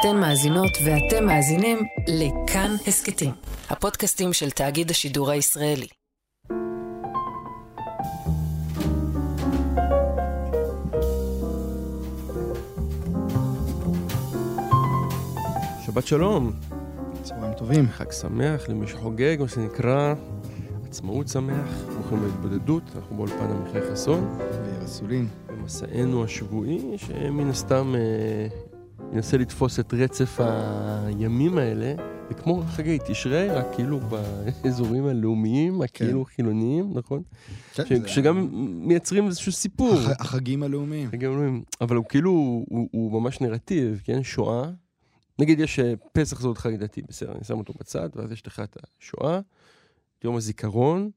אתן מאזינות ואתם מאזינים לכאן הסכתים, הפודקאסטים של תאגיד השידור הישראלי. שבת שלום, צהריים טובים. חג שמח למי שחוגג, מה שנקרא עצמאות שמח, ברוכים בהתבודדות, אנחנו באולפן עמיחי חסון, וירסולין. במסענו השבועי, שמן הסתם ינסה לתפוס את רצף הימים האלה, וכמו חגי תשרי, רק כאילו באזורים הלאומיים, הכאילו חילוניים, נכון? כן, ש- זה שגם מייצרים איזשהו סיפור. הח- החגים הלאומיים. חגים אלוהים. אבל הוא כאילו, הוא, הוא ממש נרטיב, כן? שואה. נגיד יש אה, פסח זה עוד חג דתי, בסדר, אני שם אותו בצד, ואז יש לך את השואה, את יום הזיכרון,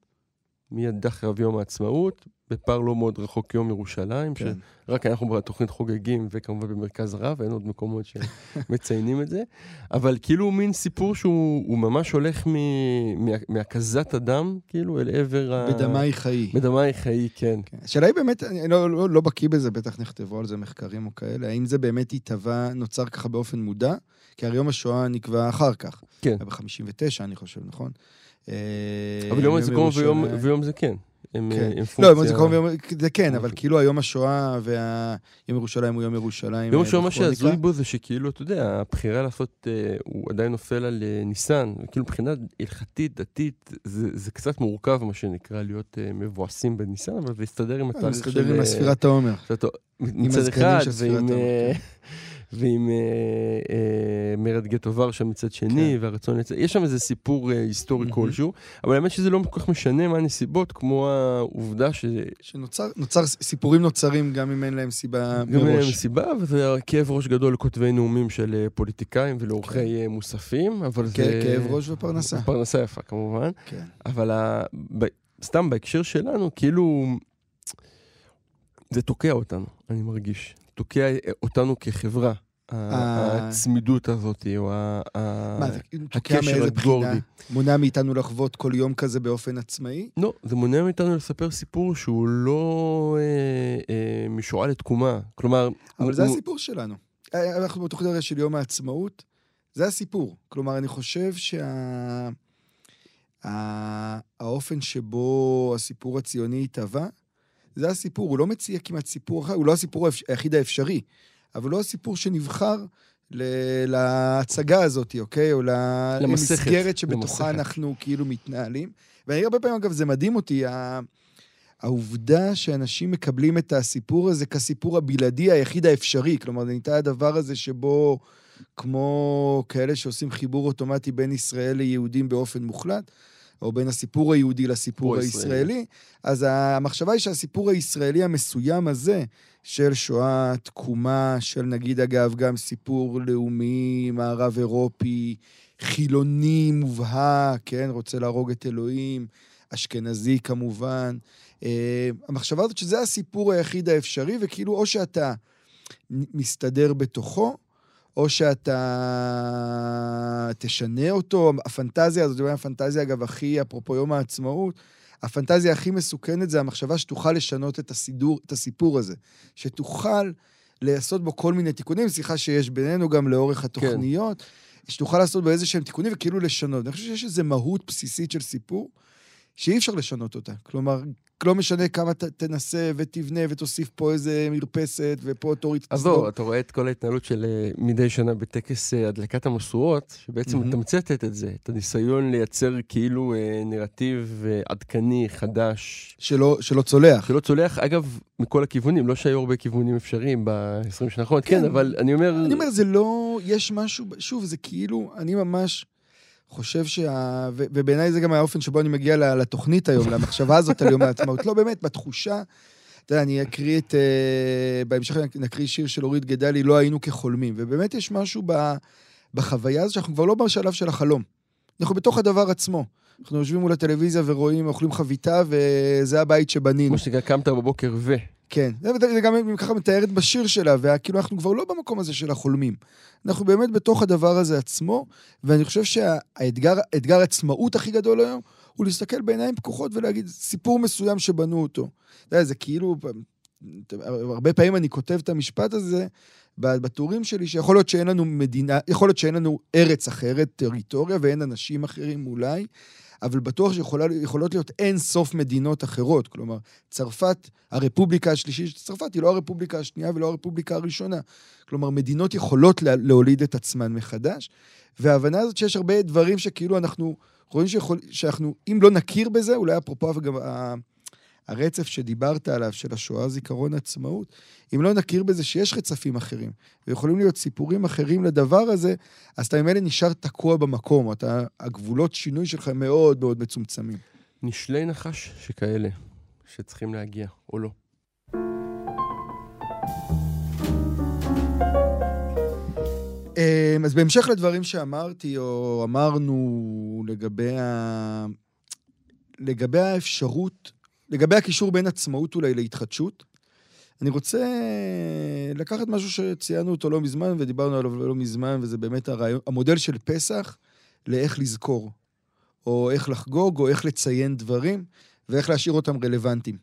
מיד אחריו יום העצמאות, בפער לא מאוד רחוק יום ירושלים, כן. שרק אנחנו בתוכנית חוגגים, וכמובן במרכז הרב, אין עוד מקומות שמציינים את זה, אבל כאילו מין סיפור שהוא הוא ממש הולך מ- מה- מהקזת הדם, כאילו, אל עבר ה... בדמאי חיי. בדמאי חיי, כן. כן. השאלה היא באמת, אני לא, לא, לא בקיא בזה, בטח נכתבו על זה מחקרים או כאלה, האם זה באמת התהווה, נוצר ככה באופן מודע? כי הרי יום השואה נקבע אחר כך. כן. היה ב-59, אני חושב, נכון? אה, אבל יום הזיכרון ויום, ויום זה כן. הם, כן. אה, הם לא, פונקציה... יום הזיכרון ויום... זה כן, אבל. כאילו היום השואה ויום ירושלים הוא יום ירושלים. יום אה, השואה, מה בכרוניקה. שהזוי בו זה שכאילו, אתה יודע, הבחירה לעשות, אה, הוא עדיין נופל על אה, ניסן, וכאילו מבחינה הלכתית, דתית, זה, זה קצת מורכב, מה שנקרא, להיות אה, מבואסים בניסן, אבל זה יסתדר עם אה, התהליך של... מסתדר עם אה, הספירת העומר. מצד אחד, ועם, אה. ועם אה, אה, מרד גטו ורשה מצד שני, כן. והרצון לצאת, יש שם איזה סיפור אה, היסטורי מהמם. כלשהו, אבל האמת שזה לא כל כך משנה מה הנסיבות, כמו העובדה ש... שנוצר, נוצר, סיפורים נוצרים גם אם אין להם סיבה גם אין להם מראש. סיבה, וזה כאב ראש גדול לכותבי נאומים של אה, פוליטיקאים ולעורכי אה, מוספים, אבל זה... כ- כאב ראש ופרנסה. פרנסה יפה כמובן, כן. אבל ה... ב... סתם בהקשר שלנו, כאילו... זה תוקע אותנו, אני מרגיש. תוקע אה, אותנו כחברה. אה. הצמידות הזאת, או תוקע הקשר? הגורדי. מונע מאיתנו לחוות כל יום כזה באופן עצמאי? לא, זה מונע מאיתנו לספר סיפור שהוא לא אה, משואה לתקומה. כלומר... אבל זה הסיפור שלנו. אנחנו בתוכנית הרי של יום העצמאות, זה הסיפור. כלומר, אני חושב שה... האופן שבו הסיפור הציוני התהווה, זה הסיפור. הוא לא מציע כמעט סיפור אחר, הוא לא הסיפור היחיד האפשרי, אבל לא הסיפור שנבחר ל- להצגה הזאת, אוקיי? או למסגרת שבתוכה למסכת. אנחנו כאילו מתנהלים. ואני הרבה פעמים, אגב, זה מדהים אותי, העובדה שאנשים מקבלים את הסיפור הזה כסיפור הבלעדי היחיד האפשרי. כלומר, זה נהייתה הדבר הזה שבו, כמו כאלה שעושים חיבור אוטומטי בין ישראל ליהודים באופן מוחלט, או בין הסיפור היהודי לסיפור הישראלי. הישראלי, אז המחשבה היא שהסיפור הישראלי המסוים הזה, של שואה, תקומה, של נגיד, אגב, גם סיפור לאומי, מערב אירופי, חילוני מובהק, כן, רוצה להרוג את אלוהים, אשכנזי כמובן. אה, המחשבה הזאת שזה הסיפור היחיד האפשרי, וכאילו או שאתה מסתדר בתוכו, או שאתה תשנה אותו. הפנטזיה הזאת, אולי הפנטזיה, אגב, הכי, אפרופו יום העצמאות, הפנטזיה הכי מסוכנת זה המחשבה שתוכל לשנות את הסידור, את הסיפור הזה. שתוכל לעשות בו כל מיני תיקונים, סליחה שיש בינינו גם לאורך התוכניות, כן. שתוכל לעשות בו איזה שהם תיקונים וכאילו לשנות. אני חושב שיש איזו מהות בסיסית של סיפור, שאי אפשר לשנות אותה. כלומר, לא משנה כמה ת, תנסה ותבנה ותוסיף פה איזה מרפסת ופה תוריד... אז לא, אתה רואה את כל ההתנהלות של אה, מדי שנה בטקס אה, הדלקת המשואות, שבעצם מהמם. מתמצתת את זה, את הניסיון לייצר כאילו אה, נרטיב עדכני, חדש, שלא, שלא צולח. שלא צולח, אגב, מכל הכיוונים, לא שהיו הרבה כיוונים אפשריים ב-20 שנה האחרונות, כן. כן, אבל אני אומר... אני אומר, זה לא... יש משהו... שוב, זה כאילו... אני ממש חושב שה... ו- ובעיניי זה גם האופן שבו אני מגיע לתוכנית היום, למחשבה הזאת על יום העצמאות. לא, באמת, בתחושה... אתה יודע, אני אקריא את... אה, בהמשך נקריא שיר של אורית גדלי, לא היינו כחולמים. ובאמת יש משהו ב, בחוויה הזו שאנחנו כבר לא בשלב של החלום. אנחנו בתוך הדבר עצמו. אנחנו יושבים מול הטלוויזיה ורואים, אוכלים חביתה, וזה הבית שבנינו. כמו שנקרא, קמת בבוקר ו... כן, זה, זה גם היא ככה מתארת בשיר שלה, וכאילו אנחנו כבר לא במקום הזה של החולמים. אנחנו באמת בתוך הדבר הזה עצמו, ואני חושב שהאתגר האתגר העצמאות הכי גדול היום, הוא להסתכל בעיניים פקוחות ולהגיד, סיפור מסוים שבנו אותו. אתה יודע, זה כאילו, הרבה פעמים אני כותב את המשפט הזה, בטורים שלי, שיכול להיות שאין לנו מדינה, יכול להיות שאין לנו ארץ אחרת, טריטוריה, ואין אנשים אחרים אולי, אבל בטוח שיכולות להיות אין סוף מדינות אחרות. כלומר, צרפת, הרפובליקה השלישית של צרפת היא לא הרפובליקה השנייה ולא הרפובליקה הראשונה. כלומר, מדינות יכולות להוליד את עצמן מחדש, וההבנה הזאת שיש הרבה דברים שכאילו אנחנו רואים שיכול, שאנחנו, אם לא נכיר בזה, אולי אפרופו גם הרצף שדיברת עליו, של השואה, זיכרון עצמאות, אם לא נכיר בזה שיש רצפים אחרים, ויכולים להיות סיפורים אחרים לדבר הזה, אז אתה ממילא נשאר תקוע במקום, אתה, הגבולות שינוי שלך מאוד מאוד מצומצמים. נשלי נחש שכאלה, שצריכים להגיע, או לא. אמ, אז בהמשך לדברים שאמרתי, או אמרנו לגבי, ה... לגבי האפשרות לגבי הקישור בין עצמאות אולי להתחדשות, אני רוצה לקחת משהו שציינו אותו לא מזמן ודיברנו עליו לא מזמן, וזה באמת הרעיון, המודל של פסח לאיך לזכור, או איך לחגוג, או איך לציין דברים, ואיך להשאיר אותם רלוונטיים.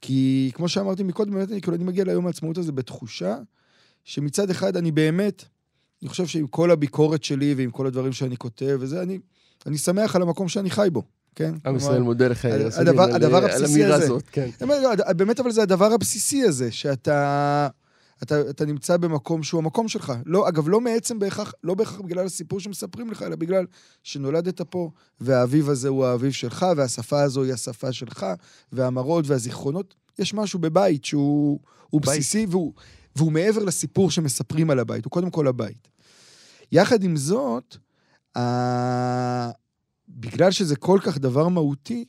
כי כמו שאמרתי מקודם, באמת אני, כאילו, אני מגיע ליום העצמאות הזה בתחושה שמצד אחד אני באמת, אני חושב שעם כל הביקורת שלי ועם כל הדברים שאני כותב וזה, אני, אני שמח על המקום שאני חי בו. כן? עם ישראל מודה לך, הדבר, הדבר הבסיסי הזה. כן. לא, באמת, אבל זה הדבר הבסיסי הזה, שאתה... אתה, אתה נמצא במקום שהוא המקום שלך. לא, אגב, לא מעצם בהכרח, לא בהכרח בגלל הסיפור שמספרים לך, אלא בגלל שנולדת פה, והאביב הזה הוא האביב שלך, והשפה הזו היא השפה שלך, והמראות והזיכרונות. יש משהו בבית שהוא בסיסי, והוא, והוא מעבר לסיפור שמספרים על הבית, הוא קודם כל הבית. יחד עם זאת, בגלל שזה כל כך דבר מהותי,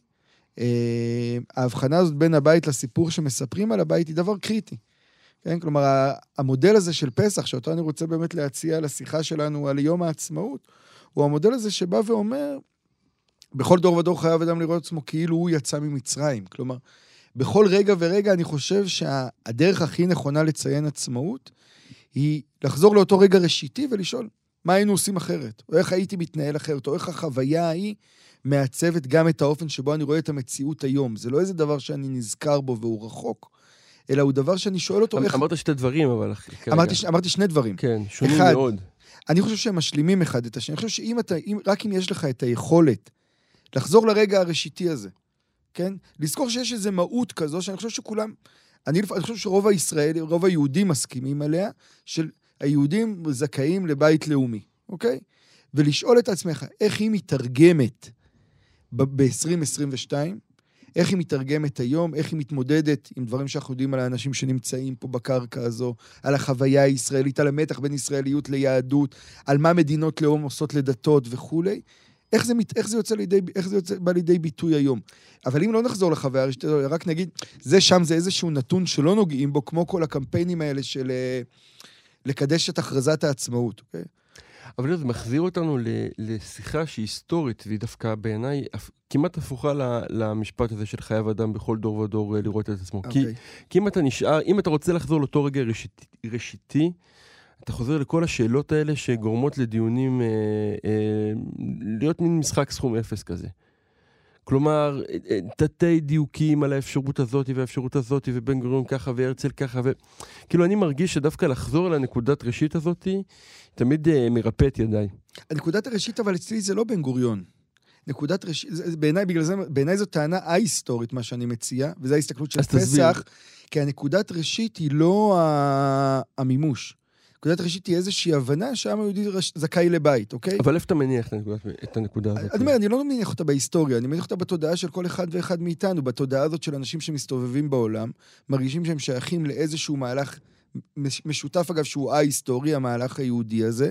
אה, ההבחנה הזאת בין הבית לסיפור שמספרים על הבית היא דבר קריטי. כן? כלומר, המודל הזה של פסח, שאותו אני רוצה באמת להציע לשיחה שלנו על יום העצמאות, הוא המודל הזה שבא ואומר, בכל דור ודור חייב אדם לראות עצמו כאילו הוא יצא ממצרים. כלומר, בכל רגע ורגע אני חושב שהדרך הכי נכונה לציין עצמאות היא לחזור לאותו רגע ראשיתי ולשאול, מה היינו עושים אחרת, או איך הייתי מתנהל אחרת, או איך החוויה ההיא מעצבת גם את האופן שבו אני רואה את המציאות היום. זה לא איזה דבר שאני נזכר בו והוא רחוק, אלא הוא דבר שאני שואל אותו איך... אמרת שתי דברים, אבל... אמרתי, אמרתי שני דברים. כן, שונים אחד, מאוד. אני חושב שהם משלימים אחד את השני. אני חושב שאם אתה, אם, רק אם יש לך את היכולת לחזור לרגע הראשיתי הזה, כן? לזכור שיש איזו מהות כזו, שאני חושב שכולם... אני, אני חושב שרוב הישראלים, רוב היהודים מסכימים עליה, של היהודים זכאים לבית לאומי, אוקיי? ולשאול את עצמך, איך היא מתרגמת ב-2022, איך היא מתרגמת היום, איך היא מתמודדת עם דברים שאנחנו יודעים על האנשים שנמצאים פה בקרקע הזו, על החוויה הישראלית, על המתח בין ישראליות ליהדות, על מה מדינות לאום עושות לדתות וכולי. איך זה, איך זה, יוצא לידי, איך זה יוצא, בא לידי ביטוי היום. אבל אם לא נחזור לחוויה הראשית, רק נגיד, זה שם זה איזשהו נתון שלא נוגעים בו, כמו כל הקמפיינים האלה של... Uh, לקדש את הכרזת העצמאות, אוקיי? אבל זה מחזיר אותנו לשיחה שהיא היסטורית, והיא דווקא בעיניי כמעט הפוכה למשפט הזה של חייב אדם בכל דור ודור אה, לראות את עצמו. Okay. כי, אוקיי. כי אם אתה נשאר, אם אתה רוצה לחזור לאותו רגע ראשיתי, ראשיתי אתה חוזר לכל השאלות האלה שגורמות לדיונים, אה, אה, להיות מין משחק סכום אפס כזה. כלומר, תתי דיוקים על האפשרות הזאת והאפשרות הזאת, ובן גוריון ככה והרצל ככה, וכאילו אני מרגיש שדווקא לחזור לנקודת ראשית הזאת, תמיד uh, מרפא את ידיי. הנקודת הראשית, אבל אצלי זה לא בן גוריון. נקודת ראשית, בעיניי, בגלל זה, בעיניי זו טענה א-היסטורית, מה שאני מציע, וזו ההסתכלות של פסח, תסביר. כי הנקודת ראשית היא לא המימוש. נקודת ראשית היא איזושהי הבנה שהעם היהודי זכאי לבית, אוקיי? אבל איפה אתה מניח את הנקודה הזאת? אני אומר, אני לא מניח אותה בהיסטוריה, אני מניח אותה בתודעה של כל אחד ואחד מאיתנו, בתודעה הזאת של אנשים שמסתובבים בעולם, מרגישים שהם שייכים לאיזשהו מהלך משותף, אגב, שהוא א-היסטורי, המהלך היהודי הזה,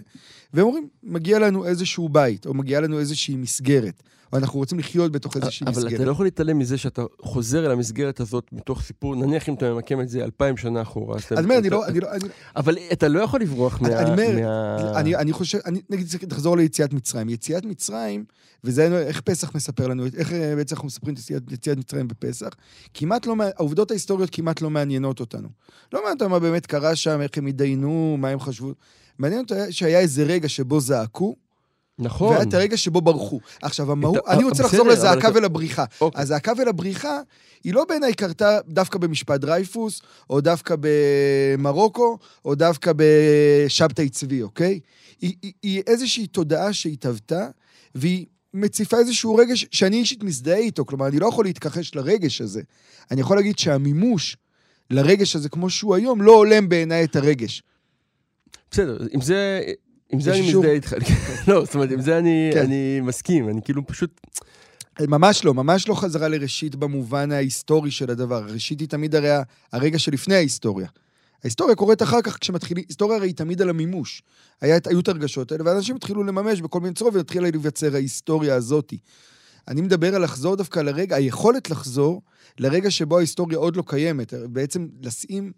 והם אומרים, מגיע לנו איזשהו בית, או מגיעה לנו איזושהי מסגרת. או אנחנו רוצים לחיות בתוך איזושהי אבל מסגרת. אבל אתה לא יכול להתעלם מזה שאתה חוזר אל המסגרת הזאת מתוך סיפור, נניח אם אתה ממקם את זה אלפיים שנה אחורה. אני אומר, אני לא... אני לא אבל אתה לא יכול לברוח מה... אני אומר, אני חושב, נגיד, תחזור ליציאת מצרים. יציאת מצרים, וזה איך פסח מספר לנו, איך אה, בעצם אנחנו מספרים את יציאת מצרים בפסח, כמעט לא, העובדות ההיסטוריות כמעט לא מעניינות אותנו. לא מעניין אותנו מה באמת קרה שם, איך הם התדיינו, מה הם חשבו. מעניין אותנו שהיה איזה רגע שבו זעקו, נכון. והיה את הרגע שבו ברחו. עכשיו, המהות, את אני רוצה בסדר, לחזור לזעקה אתה- ולבריחה. אוקיי. הזעקה ולבריחה, היא לא בעיניי קרתה דווקא במשפט דרייפוס, או דווקא במרוקו, או דווקא בשבתאי צבי, אוקיי? היא, היא, היא איזושהי תודעה שהתהוותה, והיא מציפה איזשהו רגש שאני אישית מזדהה איתו. כלומר, אני לא יכול להתכחש לרגש הזה. אני יכול להגיד שהמימוש לרגש הזה, כמו שהוא היום, לא הולם בעיניי את הרגש. בסדר, עם זה, עם זה אני? מזדהה איתך. לא, זאת אומרת, עם זה אני, כן. אני מסכים, אני כאילו פשוט... ממש לא, ממש לא חזרה לראשית במובן ההיסטורי של הדבר. ראשית היא תמיד הרי הרגע שלפני ההיסטוריה. ההיסטוריה קורית אחר כך כשמתחילים, היסטוריה הרי היא תמיד על המימוש. היה, היו את הרגשות האלה, ואנשים התחילו לממש בכל מיני צורות, והתחילה להיווצר ההיסטוריה הזאתי. אני מדבר על לחזור דווקא לרגע, היכולת לחזור לרגע שבו ההיסטוריה עוד לא קיימת. בעצם לשים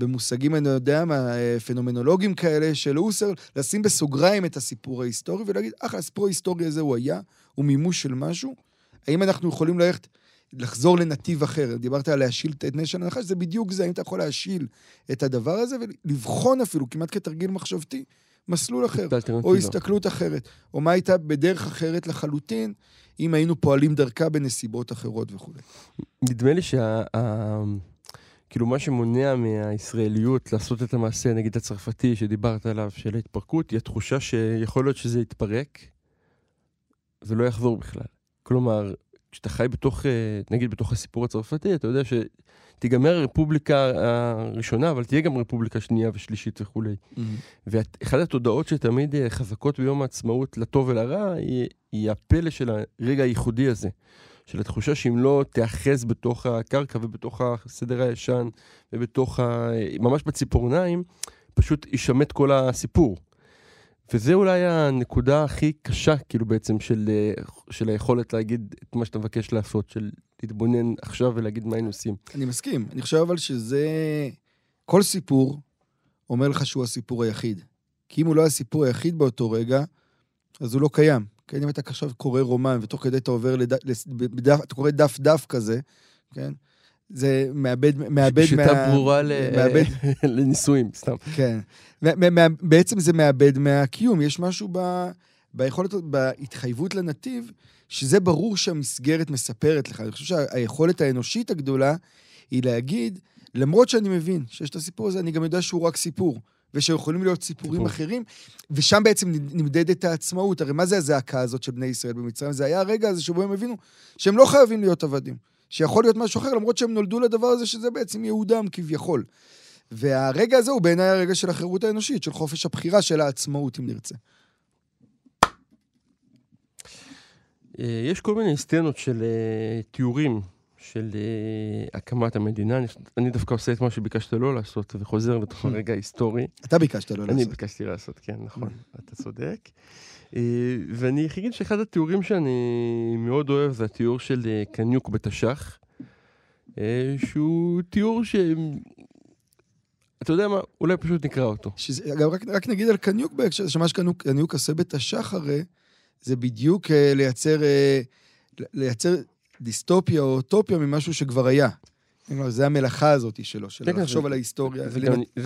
במושגים, אני יודע מה, אה, פנומנולוגיים כאלה של אוסר, לשים בסוגריים את הסיפור ההיסטורי ולהגיד, אחלה, הסיפור ההיסטורי הזה הוא היה, הוא מימוש של משהו. האם אנחנו יכולים ללכת, לחזור לנתיב אחר? דיברת על להשיל את נשן הנחש, זה בדיוק זה, האם אתה יכול להשיל את הדבר הזה ולבחון אפילו, כמעט כתרגיל מחשבתי, מסלול אחר, או. הסתכלות אחרת, או מה הייתה בדרך אחרת לחלוטין, אם היינו פועלים דרכה בנסיבות אחרות וכולי. נדמה לי שה... כאילו מה שמונע מהישראליות לעשות את המעשה, נגיד הצרפתי שדיברת עליו, של ההתפרקות, היא התחושה שיכול להיות שזה יתפרק ולא יחזור בכלל. כלומר, כשאתה חי בתוך, אה, נגיד בתוך הסיפור הצרפתי, אתה יודע שתיגמר הרפובליקה הראשונה, אבל תהיה גם רפובליקה שנייה ושלישית וכולי. ואחת התודעות שתמיד אה, חזקות ביום העצמאות, לטוב ולרע, היא, היא הפלא של הרגע הייחודי הזה. של התחושה שאם לא תיאחז בתוך הקרקע ובתוך הסדר הישן ובתוך ה... ממש בציפורניים, פשוט יישמט כל הסיפור. וזה אולי הנקודה הכי קשה, כאילו בעצם, של, אה, של היכולת להגיד את מה שאתה מבקש לעשות, של להתבונן עכשיו ולהגיד מה היינו עושים. אני מסכים. אני חושב אבל שזה... כל סיפור אומר לך שהוא הסיפור היחיד. כי אם הוא לא הסיפור היחיד באותו רגע, אז הוא לא קיים. כן, אם אתה עכשיו קורא רומן, ותוך כדי אתה עובר לדף, בדף, אתה קורא דף-דף כזה, כן? זה מאבד, מאבד שיטה ברורה ל... מאבד, לניסויים, סתם. כן. מה- מה- בעצם זה מאבד מהקיום. יש משהו ב, ביכולת, בהתחייבות לנתיב, שזה ברור שהמסגרת מספרת לך. אני חושב שהיכולת האנושית הגדולה היא להגיד, למרות שאני מבין שיש את הסיפור הזה, אני גם יודע שהוא רק סיפור. ושיכולים להיות סיפורים סיפור. אחרים, ושם בעצם נמדדת העצמאות. הרי מה זה הזעקה הזאת של בני ישראל במצרים? זה היה הרגע הזה שבו הם הבינו שהם לא חייבים להיות עבדים. שיכול להיות משהו אחר, למרות שהם נולדו לדבר הזה, שזה בעצם ייעודם כביכול. והרגע הזה הוא בעיניי הרגע של החירות האנושית, של חופש הבחירה, של העצמאות, אם נרצה. אה, יש כל מיני סצנות של אה, תיאורים של אה, הקמת המדינה. אני, אני דווקא עושה את מה שביקשת לא לעשות, וחוזר לתוך הרגע ההיסטורי. אתה ביקשת לא אני לעשות. ביקשתי לעשות, כן, נכון, אתה צודק. אה, ואני אגיד שאחד התיאורים שאני מאוד אוהב זה התיאור של אה, קניוק בתש"ח, אה, שהוא תיאור ש... אתה יודע מה, אולי פשוט נקרא אותו. שזה, אגב, רק, רק נגיד על קניוק בהקשר, שמה שקניוק קניוק עושה בתש"ח הרי, זה בדיוק לייצר, לייצר דיסטופיה או אוטופיה ממשהו שכבר היה. זה המלאכה הזאת שלו, של לחשוב על ההיסטוריה,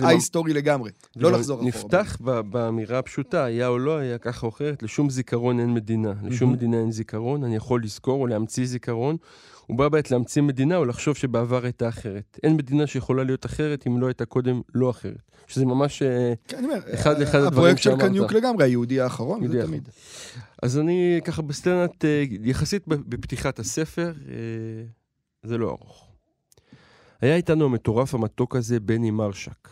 ההיסטורי לגמרי. לא לחזור אחורה. נפתח באמירה הפשוטה, היה או לא היה, ככה או אחרת, לשום זיכרון אין מדינה. לשום. מדינה אין זיכרון, אני יכול לזכור או להמציא זיכרון. הוא בא בעת להמציא מדינה או לחשוב שבעבר הייתה אחרת. אין מדינה שיכולה להיות אחרת אם לא הייתה קודם לא אחרת. שזה ממש... אה, כן, אחד לאחד הדברים הפרויקט של שאמרת. קניוק לגמרי, היהודי האחרון, יהודי זה. תמיד. אז אני ככה בסצנת, אה, יחסית בפתיחת הספר, אה, זה לא ארוך. היה איתנו המטורף המתוק הזה, בני מרשק.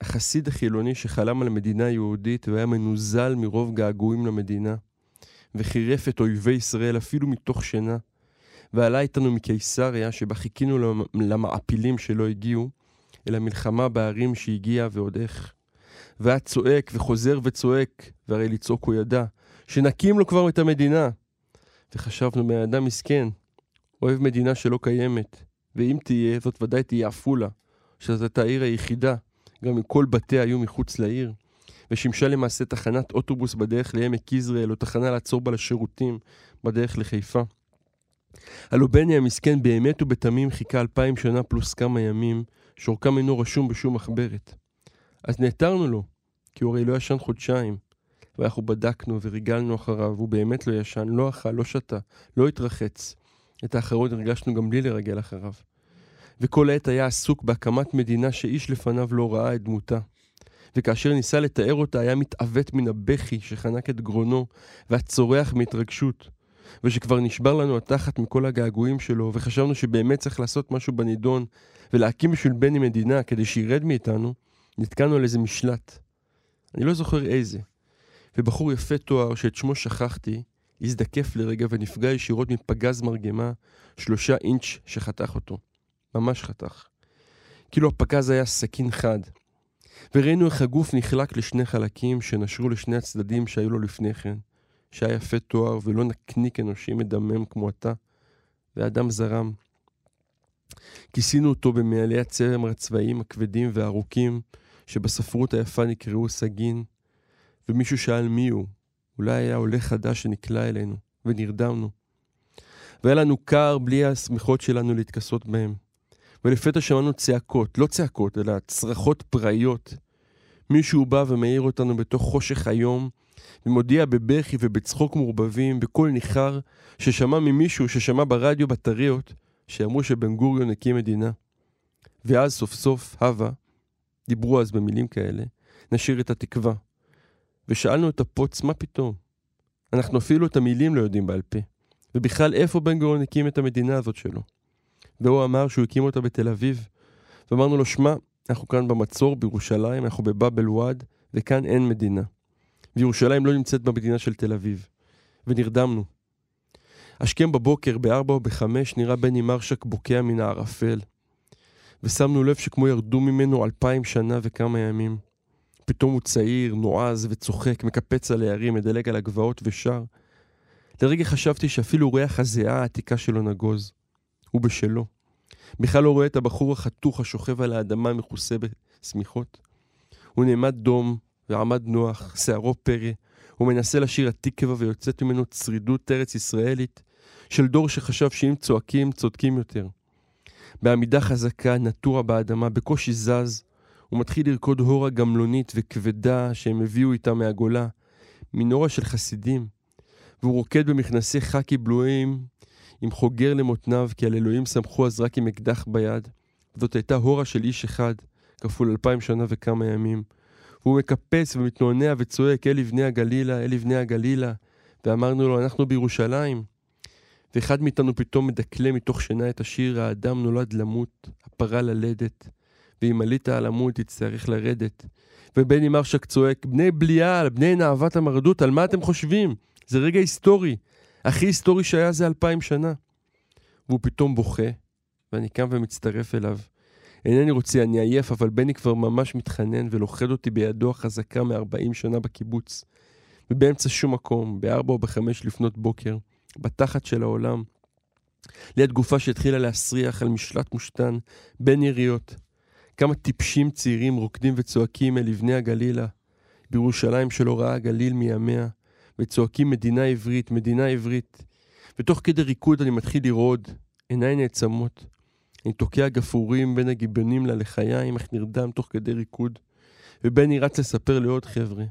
החסיד החילוני שחלם על מדינה יהודית והיה מנוזל מרוב געגועים למדינה, וחירף את אויבי ישראל אפילו מתוך שינה, ועלה איתנו מקיסריה שבה חיכינו למ- למעפילים שלא הגיעו, אל המלחמה בערים שהגיעה ועוד איך. והיה צועק וחוזר וצועק, והרי לצעוק הוא ידע, שנקים לו כבר את המדינה. וחשבנו, בן אדם מסכן, אוהב מדינה שלא קיימת, ואם תהיה, זאת ודאי תהיה עפולה, שזאת העיר היחידה, גם אם כל בתיה היו מחוץ לעיר, ושימשה למעשה תחנת אוטובוס בדרך לעמק יזרעאל, או תחנה לעצור בה לשירותים בדרך לחיפה. הלא בני המסכן באמת ובתמים חיכה אלפיים שנה פלוס כמה ימים, שאורכם אינו רשום בשום מחברת. אז נעתרנו לו, כי הוא הרי לא ישן חודשיים, ואנחנו בדקנו וריגלנו אחריו, והוא באמת לא ישן, לא אכל, לא שתה, לא התרחץ. את האחרון הרגשנו גם בלי לרגל אחריו. וכל העת היה עסוק בהקמת מדינה שאיש לפניו לא ראה את דמותה. וכאשר ניסה לתאר אותה, היה מתעוות מן הבכי שחנק את גרונו, והצורח מהתרגשות. ושכבר נשבר לנו התחת מכל הגעגועים שלו, וחשבנו שבאמת צריך לעשות משהו בנידון, ולהקים בשביל בני מדינה כדי שירד מאיתנו, נתקענו על איזה משלט. אני לא זוכר איזה. ובחור יפה תואר, שאת שמו שכחתי, הזדקף לרגע ונפגע ישירות מפגז מרגמה, שלושה אינץ' שחתך אותו. ממש חתך. כאילו הפגז היה סכין חד. וראינו איך הגוף נחלק לשני חלקים שנשרו לשני הצדדים שהיו לו לפני כן, שהיה יפה תואר ולא נקניק אנושי מדמם כמו אתה, והדם זרם. כיסינו אותו במעלי הצרם הצבאיים הכבדים והארוכים, שבספרות היפה נקראו סגין, ומישהו שאל מי הוא. אולי היה עולה חדש שנקלע אלינו, ונרדמנו. והיה לנו קר בלי השמיכות שלנו להתכסות בהם. ולפתע שמענו צעקות, לא צעקות, אלא צרחות פראיות. מישהו בא ומאיר אותנו בתוך חושך היום, ומודיע בבכי ובצחוק מעורבבים, בקול ניחר, ששמע ממישהו ששמע ברדיו בטריות, שאמרו שבן גוריון הקים מדינה. ואז סוף סוף, הווה, דיברו אז במילים כאלה, נשאיר את התקווה. ושאלנו את הפוץ, מה פתאום? אנחנו אפילו את המילים לא יודעים בעל פה. ובכלל, איפה בן גוריון הקים את המדינה הזאת שלו? והוא אמר שהוא הקים אותה בתל אביב. ואמרנו לו, שמע, אנחנו כאן במצור בירושלים, אנחנו בבאבל וואד, וכאן אין מדינה. וירושלים לא נמצאת במדינה של תל אביב. ונרדמנו. השכם בבוקר, בארבע או בחמש, נראה בני מרשק בוקע מן הערפל. ושמנו לב שכמו ירדו ממנו אלפיים שנה וכמה ימים. פתאום הוא צעיר, נועז וצוחק, מקפץ על הערים, מדלג על הגבעות ושר. לרגע חשבתי שאפילו ריח הזיעה העתיקה שלו נגוז. הוא בשלו. בכלל לא רואה את הבחור החתוך השוכב על האדמה מכוסה בשמיכות. הוא נעמד דום ועמד נוח, שערו פרא. הוא מנסה לשיר התקווה ויוצאת ממנו צרידות ארץ ישראלית של דור שחשב שאם צועקים, צודקים יותר. בעמידה חזקה, נטוע באדמה, בקושי זז, הוא מתחיל לרקוד הורה גמלונית וכבדה שהם הביאו איתם מהגולה, מנורה של חסידים, והוא רוקד במכנסי חאקי בלויים עם חוגר למותניו, כי על אלוהים סמכו אז רק עם אקדח ביד. זאת הייתה הורה של איש אחד, כפול אלפיים שנה וכמה ימים. והוא מקפץ ומתנועע וצועק, אל לבני הגלילה, אל לבני הגלילה. ואמרנו לו, אנחנו בירושלים. ואחד מאיתנו פתאום מדקלם מתוך שינה את השיר, האדם נולד למות, הפרה ללדת. ואם עלית על עמוד תצטרך לרדת. ובני מרשק צועק, בני בליעל, בני נאוות המרדות, על מה אתם חושבים? זה רגע היסטורי. הכי היסטורי שהיה זה אלפיים שנה. והוא פתאום בוכה, ואני קם ומצטרף אליו. אינני רוצה, אני עייף, אבל בני כבר ממש מתחנן ולוכד אותי בידו החזקה מ-40 שנה בקיבוץ. ובאמצע שום מקום, בארבע או בחמש לפנות בוקר, בתחת של העולם, ליד גופה שהתחילה להסריח על משלט מושתן, בין יריות. כמה טיפשים צעירים רוקדים וצועקים אל לבני הגלילה, בירושלים שלא ראה הגליל מימיה, וצועקים מדינה עברית, מדינה עברית. ותוך כדי ריקוד אני מתחיל לרעוד, עיניי נעצמות. אני תוקע גפרורים בין הגיבנים ללחיים, איך נרדם תוך כדי ריקוד. ובני רץ לספר לעוד חבר'ה.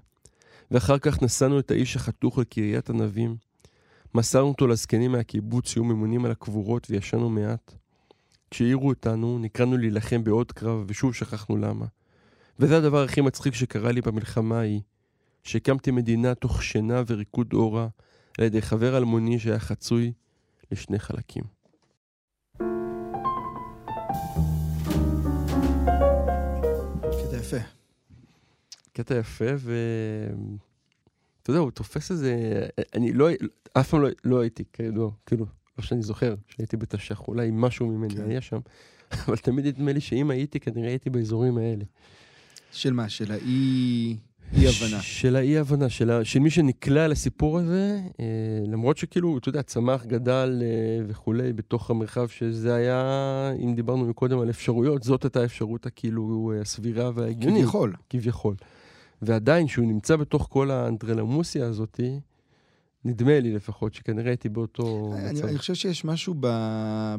ואחר כך נסענו את האיש החתוך לקריית ענבים. מסרנו אותו לזקנים מהקיבוץ שהיו ממונים על הקבורות וישנו מעט. כשהעירו אותנו, נקראנו להילחם בעוד קרב, ושוב שכחנו למה. וזה הדבר הכי מצחיק שקרה לי במלחמה ההיא, שהקמתי מדינה תוך שינה וריקוד אורה, על ידי חבר אלמוני שהיה חצוי לשני חלקים. קטע יפה, ו... אתה יודע, הוא תופס איזה... אני לא... אף פעם לא, לא הייתי, כאילו, כאילו, לא שאני זוכר שהייתי בתש"ח, אולי משהו ממני כן. היה שם, אבל תמיד נדמה לי שאם הייתי, כנראה הייתי באזורים האלה. של מה? של האי... אי הבנה. של האי-הבנה, של, ה... של מי שנקלע לסיפור הזה, אה, למרות שכאילו, אתה יודע, צמח, גדל אה, וכולי, בתוך המרחב שזה היה, אם דיברנו מקודם על אפשרויות, זאת הייתה האפשרות הכאילו הסבירה וההגיונית. כביכול. כביכול. ועדיין, כשהוא נמצא בתוך כל האנדרלמוסיה הזאתי, נדמה לי לפחות שכנראה הייתי באותו אני, מצב. אני חושב שיש משהו ב,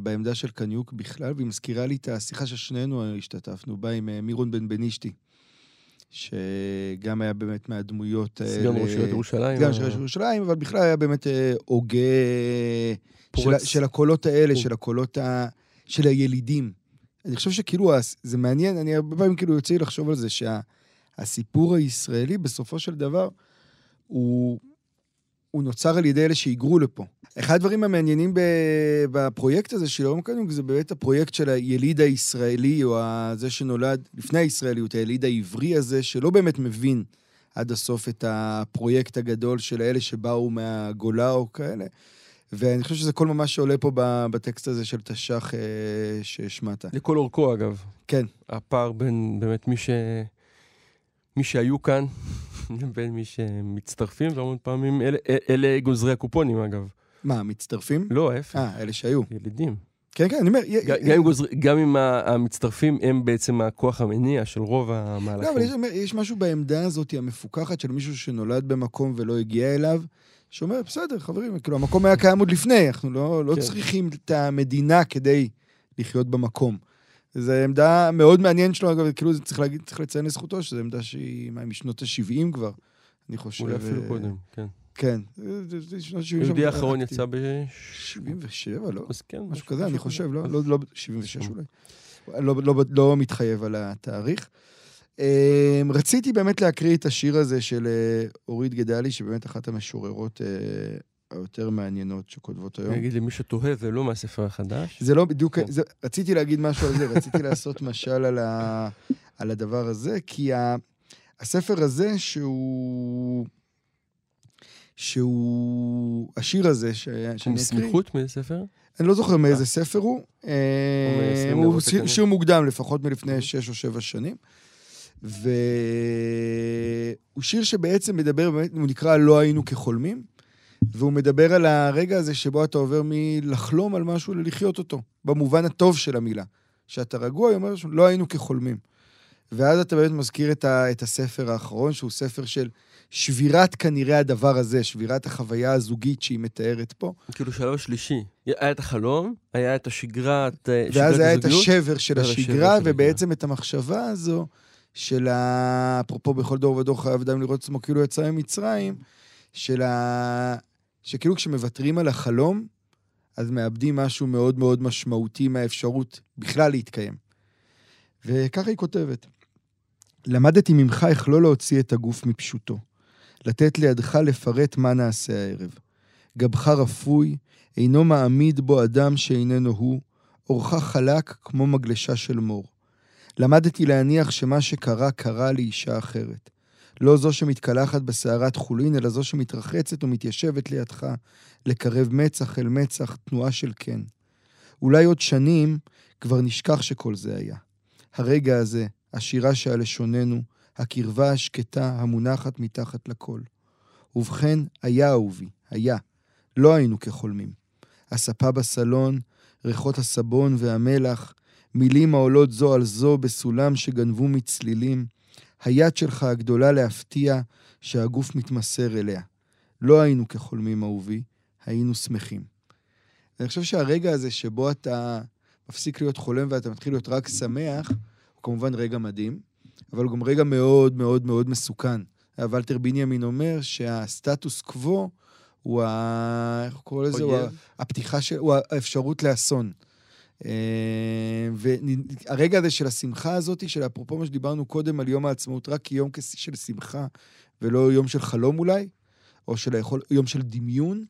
בעמדה של קניוק בכלל, והיא מזכירה לי את השיחה ששנינו השתתפנו בה עם אה, מירון בן בנישתי. שגם היה באמת מהדמויות האלה. סגן ראש עיריית ירושלים. סגן ה- ראש עיריית ירושלים, אבל בכלל היה באמת אה, הוגה של, פורץ. של הקולות האלה, פור- של הקולות ה... של הילידים. אני חושב שכאילו, זה מעניין, אני הרבה פעמים כאילו יוצא לי לחשוב על זה, שהסיפור הישראלי בסופו של דבר, הוא, הוא נוצר על ידי אלה שהיגרו לפה. אחד הדברים המעניינים בפרויקט הזה של יום קניוק, זה באמת הפרויקט של היליד הישראלי, או זה שנולד לפני הישראליות, היליד העברי הזה, שלא באמת מבין עד הסוף את הפרויקט הגדול של אלה שבאו מהגולה או כאלה. ואני חושב שזה כל ממש שעולה פה בטקסט הזה של תש"ח אה, שהשמעת. לכל אורכו, אגב. כן. הפער בין באמת מי ש... מי שהיו כאן, לבין מי שמצטרפים, והמון פעמים אלה, אלה גוזרי הקופונים, אגב. מה, מצטרפים? לא, ההפך. אה, אלה שהיו. ילידים. כן, כן, אני אומר... גם אם, גוזר, גם אם המצטרפים הם בעצם הכוח המניע של רוב לא, המהלכים. אבל יש, יש משהו בעמדה הזאת המפוקחת של מישהו שנולד במקום ולא הגיע אליו, שאומר, בסדר, חברים, כאילו, המקום היה קיים עוד לפני, אנחנו לא, לא כן. צריכים את המדינה כדי לחיות במקום. זו עמדה מאוד מעניינת שלו, אגב, כאילו, זה צריך, להגיד, צריך לציין לזכותו, שזו עמדה שהיא מה, משנות ה-70 כבר, אני חושב. אולי אפילו קודם, כן. כן, זה- זה- זה שנות ה-70. היהודי האחרון יצא ב... 77, לא? אז כן. משהו כזה, אני חושב, לא, לא, לא, 76 משהו. אולי. לא, לא, לא מתחייב על התאריך. אמ, רציתי באמת להקריא את השיר הזה של אה, אורית גדלי, שבאמת אחת המשוררות אה, היותר מעניינות שכותבות היום. אני אגיד למי שתוהה, זה לא מהספר החדש. זה לא בדיוק, כן. זה, רציתי להגיד משהו על זה, רציתי לעשות משל על, ה, על הדבר הזה, כי ה, הספר הזה שהוא... שהוא... השיר הזה ש, שאני אקריא, מסמיכות מאיזה ספר? אני לא זוכר מאיזה ספר הוא. אה, הוא שיר- מוקדם, לפחות מלפני שש או שבע שנים. והוא שיר שבעצם מדבר, באמת, הוא נקרא לא היינו כחולמים, והוא מדבר על הרגע הזה שבו אתה עובר מלחלום על משהו ללחיות אותו, במובן הטוב של המילה. שאתה רגוע, היא אומרת, לא היינו כחולמים. ואז אתה באמת מזכיר את, ה, את הספר האחרון, שהוא ספר של שבירת כנראה הדבר הזה, שבירת החוויה הזוגית שהיא מתארת פה. כאילו שלב שלישי. היה את החלום, היה את השגרה, את אה, ואז שגרת היה את הזוגיות. השבר של ואז השגרה, ובעצם את המחשבה הזו של ה... אפרופו בכל דור ודור חייב אדם לראות עצמו כאילו יצא ממצרים, של ה... שכאילו כשמוותרים על החלום, אז מאבדים משהו מאוד מאוד משמעותי מהאפשרות בכלל להתקיים. וככה היא כותבת: למדתי ממך איך לא להוציא את הגוף מפשוטו, לתת לידך לפרט מה נעשה הערב. גבך רפוי, אינו מעמיד בו אדם שאיננו הוא, אורך חלק כמו מגלשה של מור. למדתי להניח שמה שקרה, קרה לאישה אחרת. לא זו שמתקלחת בסערת חולין, אלא זו שמתרחצת ומתיישבת לידך, לקרב מצח אל מצח, תנועה של כן. אולי עוד שנים כבר נשכח שכל זה היה. הרגע הזה, השירה שעל לשוננו, הקרבה השקטה המונחת מתחת לכל. ובכן, היה אהובי, היה. לא היינו כחולמים. הספה בסלון, ריחות הסבון והמלח, מילים העולות זו על זו בסולם שגנבו מצלילים, היד שלך הגדולה להפתיע שהגוף מתמסר אליה. לא היינו כחולמים אהובי, היינו שמחים. ואני חושב שהרגע הזה שבו אתה מפסיק להיות חולם ואתה מתחיל להיות רק שמח, הוא כמובן רגע מדהים, אבל הוא גם רגע מאוד מאוד מאוד מסוכן. ולטר בנימין אומר שהסטטוס קוו הוא ה... איך הוא קורא לזה? הוא. הפתיחה של... הוא האפשרות לאסון. אה, והרגע הזה של השמחה הזאת, של אפרופו מה שדיברנו קודם על יום העצמאות, רק כיום כס- של שמחה, ולא יום של חלום אולי, או של היכול, יום של דמיון,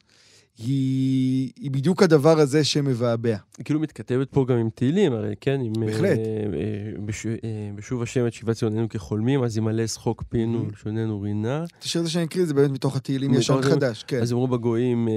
היא, היא בדיוק הדבר הזה שמבעבע. היא כאילו מתכתבת פה גם עם תהילים, הרי כן, עם... בהחלט. אה, אה, בש- אה, בשוב השם את שיבת ציוננו כחולמים, אז ימלא שחוק פינו, Mhm. לשוננו רינה. את השיר הזה שאני אקריא, זה באמת מתוך התהילים ישן התהילים. חדש, כן. אז אמרו בגויים, אה,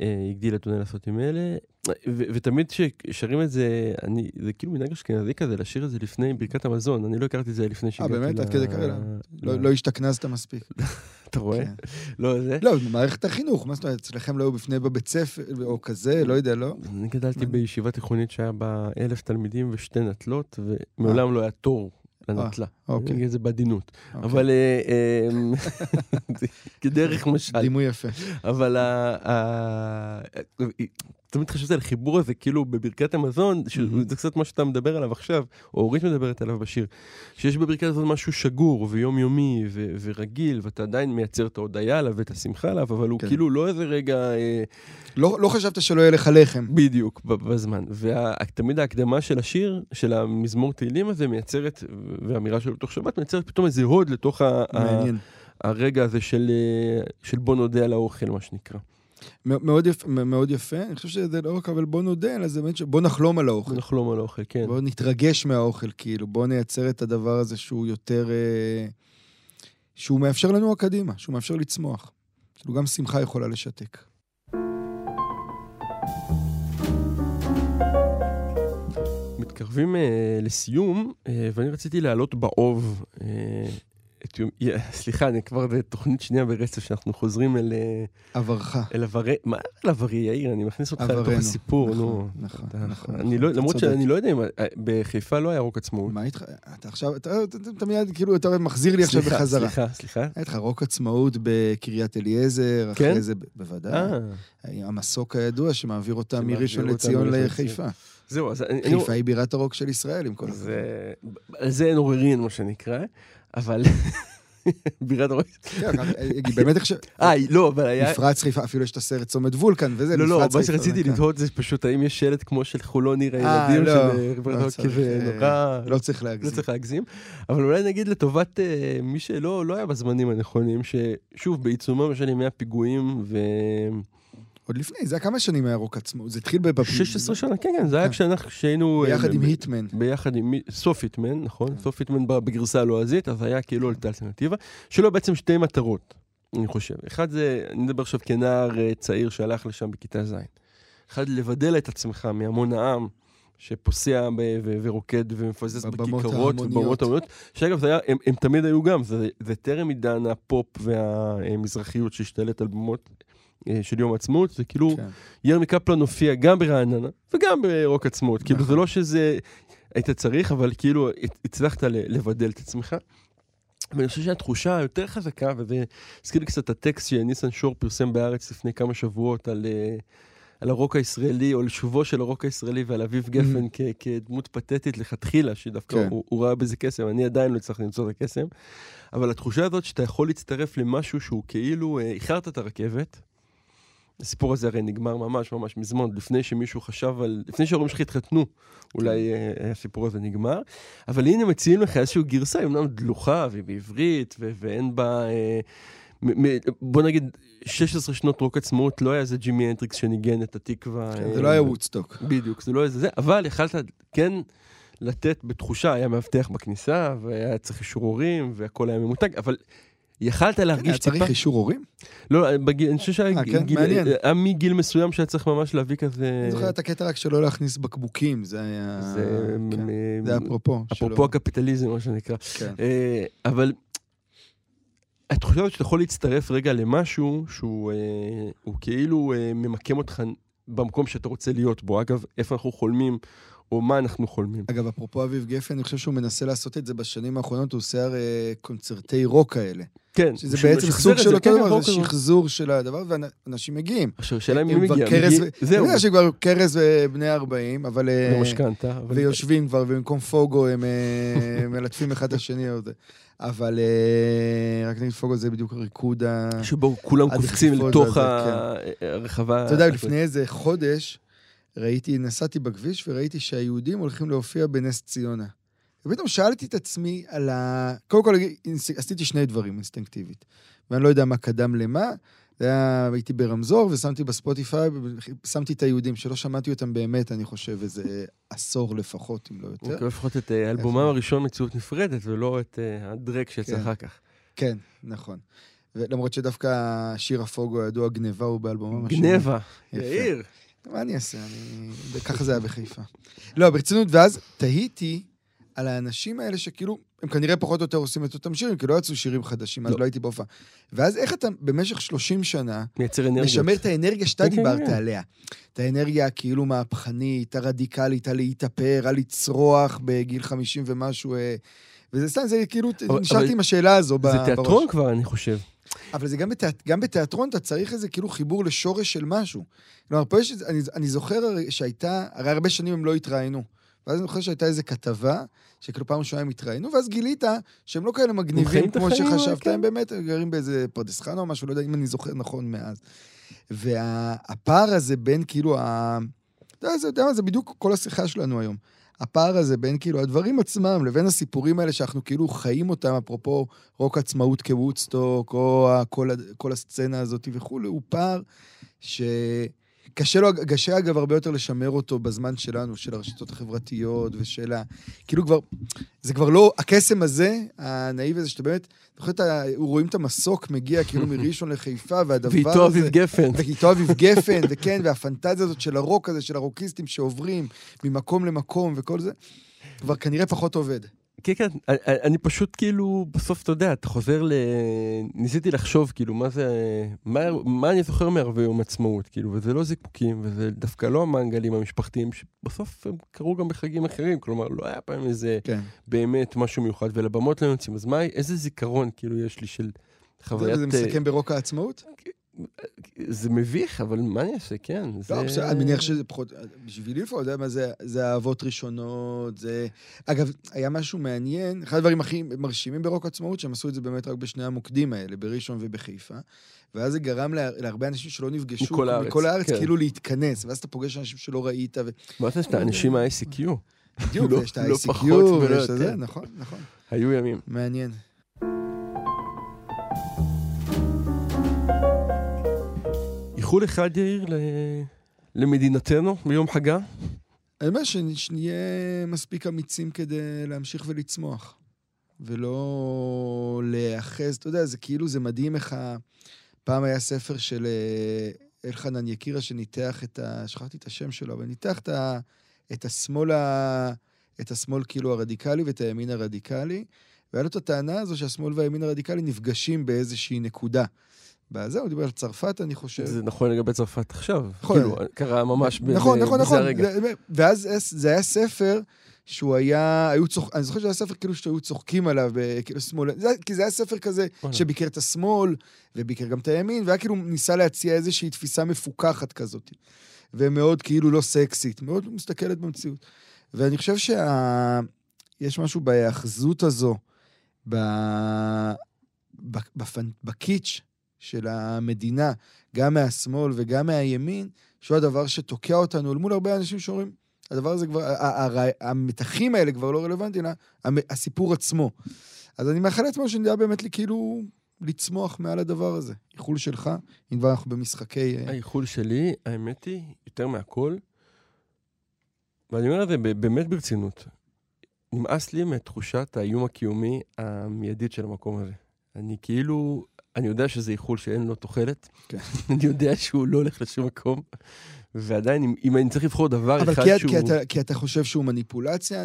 אה, הגדיל אתונה לעשות עם אלה. ו- ותמיד כששרים את זה, אני, זה כאילו מנהג אשכנזי כזה, לשיר את זה לפני ברכת המזון. אני לא הכרתי את זה לפני שהגעתי באמת? עד כדי כאלה? לא, ל- לא השתכנזת מספיק. אתה רואה? כן. לא, זה... לא, במערכת החינוך, מה זאת אומרת, אצלכם לא היו בפני בבית ספר, או כזה, לא יודע, לא? אני גדלתי. בישיבה תיכונית שהיה בה אלף תלמידים ושתי נטלות, ומעולם לא היה תור לנטלה. אני אוקיי. אגיד את זה בעדינות. אוקיי. אבל אה, אה, כדרך משל. דימוי יפה. אבל תמיד חשבתי על החיבור הזה, כאילו בברכת המזון. שזה קצת מה שאתה מדבר עליו עכשיו, או אורית מדברת עליו בשיר, שיש בברכת המזון משהו שגור ויומיומי ו- ורגיל, ואתה עדיין מייצר את ההודיה עליו ואת השמחה עליו, אבל הוא כן. כאילו לא איזה רגע... אה, לא לא חשבת שלא יהיה לך לחם. בדיוק, בזמן. ותמיד ההקדמה של השיר, של המזמור תהילים הזה, מייצרת, והאמירה שלו בתוך שבת, מייצרת פתאום איזה הוד לתוך ה- ה- מעניין. הרגע הזה של, אה, של בוא נודה על האוכל, מה שנקרא. מאוד יפה, מאוד יפה. אני חושב שזה לא רק, אבל בוא נודה, אלא זה באמת ש... בוא נחלום על האוכל. נחלום על האוכל, כן. בוא נתרגש מהאוכל, כאילו. בוא נייצר את הדבר הזה שהוא יותר... אה, שהוא מאפשר לנו קדימה, שהוא מאפשר לצמוח. כאילו, גם שמחה יכולה לשתק. מתקרבים אה, לסיום, אה, ואני רציתי להעלות באוב אה, את יום... סליחה, אני כבר בתוכנית שנייה ברצף שאנחנו חוזרים אל, אה, עברך. אל עברי... מה אל עברי, יאיר? אני מכניס אותך לתוך. הסיפור, נכון, נו. נכון, אתה- נכון, אני נכון, לא, אתה למרות צודק. שאני לא יודע אם... אה, בחיפה לא היה רוק עצמאות. מה איתך? אתה עכשיו, אתה אתה- אתה מיד, כאילו, אתה מחזיר לי עכשיו סליחה, בחזרה. סליחה, סליחה. היה לך רוק עצמאות בקריית אליעזר, כן? אחרי זה, בוודאי. אה, המסוק הידוע שמעביר אותה מראשון לציון לחיפה. זהו, אז חיפה היא בירת הרוק של ישראל, עם כל. זה... על זה אין עוררין, מה שנקרא, אבל... בירת הרוק... כן, ככה, היא באמת עכשיו... אה, לא, אבל היה... מפרץ חיפה, אפילו יש את הסרט צומת וולקן, וזה לא, לא, מפרץ מה חיפה, שרציתי כאן. לתהות זה פשוט האם יש שלט כמו של חולון עיר אה, הילדים לא, של אה, רוברט לא הוקי צריך, אה, ונורא... לא צריך לא להגזים. צריך להגזים, אבל אולי נגיד לטובת אה, מי שלא לא היה בזמנים הנכונים, ששוב, בעיצומם של ימי הפיגועים ו... עוד לפני, זה היה כמה שנים היה רוק עצמאות. זה התחיל בפ... 16 שנה, כן, כן, זה היה כן. כשאנחנו, כשהיינו... אה, ביחד עם היטמן. ביחד עם סוף היטמן, נכון? סוף היטמן בגרסה הלועזית, אז היה כאילו עלתה אלטרנטיבה, שלו בעצם שתי מטרות, אני חושב. אחד זה, אני מדבר עכשיו כנער אה, צעיר שהלך לשם בכיתה ז'. אחד, לבדל את עצמך מהמון העם. שפוסע ב- ו- ורוקד ומפזז בכיכרות ההמוניות. ובמות המוניות, שאגב, זה היה, הם, הם תמיד היו גם, זה, זה טרם עידן הפופ והמזרחיות שהשתלט על במות אה, של יום העצמאות, זה כאילו, כן. ירמי קפלן הופיע גם ברעננה וגם ברוק עצמאות. כאילו, זה נכון. לא שזה היית צריך, אבל כאילו הצ- הצלחת לבדל את עצמך. ואני חושב שהתחושה היותר חזקה, וזה הזכיר לי קצת את הטקסט שניסן שור פרסם בארץ לפני כמה שבועות על, אה, על הרוק הישראלי, או על שובו של הרוק הישראלי ועל אביב גפן כ- כדמות פתטית לכתחילה, שדווקא כן. הוא, הוא ראה בזה קסם, אני עדיין לא הצלחתי למצוא את הקסם. אבל התחושה הזאת שאתה יכול להצטרף למשהו שהוא כאילו, אה, איחרת את הרכבת, הסיפור הזה הרי נגמר ממש ממש מזמן, לפני שמישהו חשב על... לפני שההורים שלך התחתנו, אולי אה, הסיפור הזה נגמר. אבל הנה מציעים לך איזושהי גרסה, היא אומנם דלוחה והיא בעברית, ו- ואין בה... אה, מ- מ- בוא נגיד, 16 שנות רוק עצמאות, לא היה איזה ג'ימי הנדריקס שניגן את התקווה. כן, אה, זה לא היה וודסטוק. בדיוק, זה לא איזה זה, אבל יכלת כן לתת בתחושה, היה מאבטח בכניסה, והיה צריך אישור הורים, והכל היה ממותג, אבל יכלת היה להרגיש טיפה... צריך אישור הורים? לא, בגיל, אני חושב שהיה אה, כן? גיל- מעניין. היה מגיל מסוים שהיה צריך ממש להביא כזה... אני זוכר את הקטע רק שלא להכניס בקבוקים, זה היה... זה כן. מ- זה אפרופו. אפרופו שלא- הקפיטליזם, מה שנקרא. כן. אה, אבל התחושה הזאת שאתה יכול להצטרף רגע למשהו שהוא אה, הוא כאילו אה, ממקם אותך במקום שאתה רוצה להיות בו. אגב, איפה אנחנו חולמים, או מה אנחנו חולמים. אגב, אפרופו אביב גפן, אני חושב שהוא מנסה לעשות את זה בשנים האחרונות, הוא עושה הרי קונצרטי רוק כאלה. כן. שזה בעצם סוג של אותו כן, דבר, זה. שחזור של הדבר, ואנשים מגיעים. עכשיו, השאלה מי הם כבר מגיע. זהו, אני יודע שכבר כרז ובני 40, אבל... אה, במשכנתה. אבל- ויושבים כבר, ובמקום פוגו הם אה, מלטפים אחד את השני. אבל אה, רק נגיד פוגו זה בדיוק הריקוד ה... שבו כולם קופצים לתוך ה- הרחבה. אתה יודע, לפני איזה חודש, ראיתי, נסעתי בכביש וראיתי שהיהודים הולכים להופיע בנס ציונה. ופתאום שאלתי את עצמי על ה... קודם כל, עשיתי שני דברים אינסטינקטיבית. ואני לא יודע מה קדם למה. זה היה, הייתי ברמזור ושמתי בספוטיפיי, שמתי את היהודים, שלא שמעתי אותם באמת, אני חושב, איזה עשור לפחות, אם לא יותר. אוקיי, לפחות את אה, אלבומם? הראשון מציאות נפרדת, ולא את אה, הדרק שיצא כן. אחר כך. כן, נכון. ולמרות שדווקא שיר הפוגו הידוע, גניבה הוא באלבומם השני. גנבה, יפה. יאיר. מה אני אעשה? אני... ככה זה היה בחיפה. לא, ברצינות, ואז תהיתי על האנשים האלה שכאילו, הם כנראה פחות או יותר עושים את אותם שירים, כי לא יצאו שירים חדשים, אז לא. לא הייתי בהופעה. ואז איך אתה במשך 30 שנה מייצר אנרגיות. משמר את האנרגיה שאתה כן, כן, דיברת כן. עליה. את האנרגיה הכאילו מהפכנית, הרדיקלית, הלהתאפר, הלצרוח בגיל 50 ומשהו. אה, וזה סתם, זה כאילו, נשארתי עם השאלה הזו ב- זה בראש. תיאטרון כבר, אני חושב. אבל זה גם, בתיאט... גם בתיאטרון, אתה צריך איזה כאילו חיבור לשורש של משהו. כלומר, פה יש, אני, אני זוכר שהייתה, הרי הרבה שנים הם לא התראיינו. ואז אני זוכר שהייתה איזה כתבה, שכאילו פעם ראשונה הם התראיינו, ואז גילית שהם לא כאלה מגניבים כמו שחשבת, כן. הם באמת גרים באיזה פרדס חנה או משהו, לא יודע אם אני זוכר נכון מאז. והפער הזה בין כאילו ה... אתה יודע, זה בדיוק כל השיחה שלנו היום. הפער הזה בין כאילו הדברים עצמם לבין הסיפורים האלה שאנחנו כאילו חיים אותם, אפרופו רוק עצמאות כוודסטוק, או כל, כל הסצנה הזאת וכולי, הוא פער שקשה לו, קשה אגב הרבה יותר לשמר אותו בזמן שלנו, של הרשתות החברתיות ושל ה... כאילו כבר, זה כבר לא, הקסם הזה, הנאיב הזה, שאתה באמת, אתה. רואים את המסוק מגיע כאילו מראשון לחיפה, והדבר הזה... ואיתו אביב גפן. ואיתו אביב גפן, וכן, והפנטזיה הזאת של הרוק הזה, של הרוקיסטים שעוברים ממקום למקום וכל זה, כבר כנראה פחות עובד. כן, כן, אני, פשוט כאילו, בסוף אתה יודע, אתה חוזר ל... ניסיתי לחשוב, כאילו, מה זה, מה, מה אני זוכר מערבי יום עצמאות, כאילו, וזה לא זיקוקים, וזה דווקא לא המנגלים המשפחתיים, שבסוף הם קרו גם בחגים אחרים, כלומר, לא היה פעם איזה כן. באמת משהו מיוחד, ולבמות לא יוצאים, אז מה, איזה זיכרון, כאילו, יש לי של חוויית... זה אה, מסכם ברוק העצמאות? זה מביך, אבל מה אני אעשה, כן. זה... לא, בסדר, אני מניח שזה פחות... בשבילי לפחות, אתה יודע מה זה, זה אהבות ראשונות, זה... אגב, היה משהו מעניין, אחד הדברים הכי מרשימים ברוק עצמאות, שהם עשו את זה באמת רק בשני המוקדים האלה, בראשון ובחיפה, ואז זה גרם לה, להרבה אנשים שלא נפגשו, מכל הארץ, מכל הארץ כן. כאילו להתכנס, ואז אתה פוגש אנשים שלא ראית, ו... מה זה שאתה אנשים מה-ICQ? בדיוק, לא- יש את לא ה-ICQ, ויש את זה, יותר. נכון, נכון, היו ימים. מעניין. איחול אחד, יאיר, ל... למדינתנו ביום חגה? שנ- שנהיה מספיק אמיצים כדי להמשיך ולצמוח, ולא להיאחז, אתה יודע, זה כאילו, זה מדהים איך ה... פעם היה ספר של אה, אלחנן יקירה שניתח את ה... שכחתי את השם שלו, אבל ניתח את, ה... את השמאל ה... את השמאל כאילו הרדיקלי ואת הימין הרדיקלי, והיה לו את הטענה הזו שהשמאל והימין הרדיקלי נפגשים באיזושהי נקודה. בזה הוא דיבר על צרפת, אני חושב. זה נכון לגבי צרפת עכשיו. נכון. כאילו, קרה ממש נכון, נכון, בזה נכון. הרגע. זה- ואז זה- היה ספר שהוא היה, היו צוח... אני זוכר שזה היה ספר כאילו שהיו צוחקים עליו, ב- כאילו שמאל, זה, כי זה היה ספר כזה. שביקר את השמאל, וביקר גם את הימין, והיה כאילו ניסה להציע איזושהי תפיסה מפוכחת כזאת. ומאוד כאילו לא סקסית, מאוד מסתכלת במציאות. ואני חושב שיש משהו בהיאחזות הזו, ב... ב... בפנ... בקיץ' של המדינה, גם מהשמאל וגם מהימין, שהוא הדבר שתוקע אותנו אל מול הרבה אנשים שאומרים, הדבר הזה כבר, המתחים האלה כבר לא רלוונטיים, הסיפור עצמו. אז אני מאחל לעצמו שנדע באמת כאילו לצמוח מעל הדבר הזה. איחול שלך, אם כבר אנחנו במשחקי... אה, האיחול שלי, האמת היא, יותר מהכל, ואני אומר את זה באמת ברצינות, נמאס לי מתחושת האיום הקיומי המיידית של המקום הזה. אני כאילו, אני יודע שזה איחול שאין לו תוחלת, כן. אני יודע שהוא לא הולך לשום מקום, ועדיין, אם, אם אני צריך לבחור דבר אבל אחד כי, שהוא... כי, אתה, כי אתה חושב שהוא מניפולציה,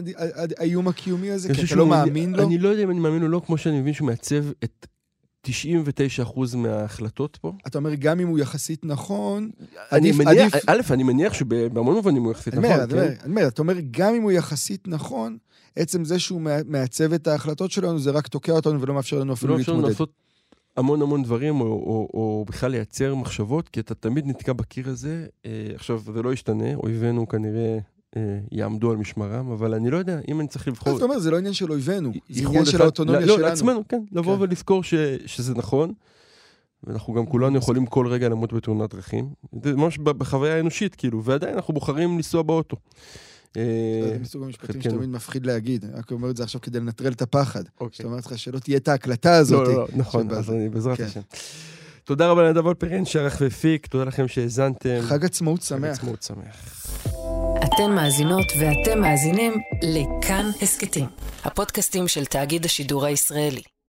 האיום הקיומי הזה? כי אתה לא מאמין לו? אני לא יודע אם אני מאמין או לא, כמו שאני מבין שהוא מעצב את 99% מההחלטות פה. אתה אומר, גם אם הוא יחסית נכון, אני עדיף- מניח, עדיף- א', אני מניח שבהמון מובנים הוא יחסית אני נכון, כן? אני אומר, אתה אומר, גם אם הוא יחסית נכון, עצם זה שהוא מע- מעצב את ההחלטות שלנו, זה רק תוקע אותנו ולא מאפשר לנו אפילו לא אפשר לנו להתמודד. לעשות המון המון דברים, או, או, או בכלל לייצר מחשבות, כי אתה תמיד נתקע בקיר הזה. אה, עכשיו, זה לא ישתנה, אויבינו כנראה אה, יעמדו על משמרם, אבל אני לא יודע, אם אני צריך לבחור... אתה אומר, זה לא עניין של אויבינו, זה עניין של האוטונומיה לא, שלנו. לעצמנו, כן, לבוא כן. ולזכור ש, שזה נכון. ואנחנו גם כולנו יכולים כל רגע למות בתאונת דרכים. זה ממש בחוויה האנושית, כאילו, ועדיין אנחנו בוחרים לנסוע באוטו. אה, זה מסוג המשפטים. שתמיד מפחיד להגיד, אני רק אומר את זה עכשיו כדי לנטרל את הפחד. אוקיי. שאתה אומר לך שלא תהיה את ההקלטה הזאת. לא, לא, לא, נכון, אז אני בעזרת כן. השם. תודה רבה לנדב אלפרין שערך והפיק, תודה לכם שהאזנתם. חג עצמאות חג שמח. עצמאות שמח. אתן מאזינות ואתם מאזינים לכאן הסכתים, הפודקאסטים של תאגיד השידור הישראלי.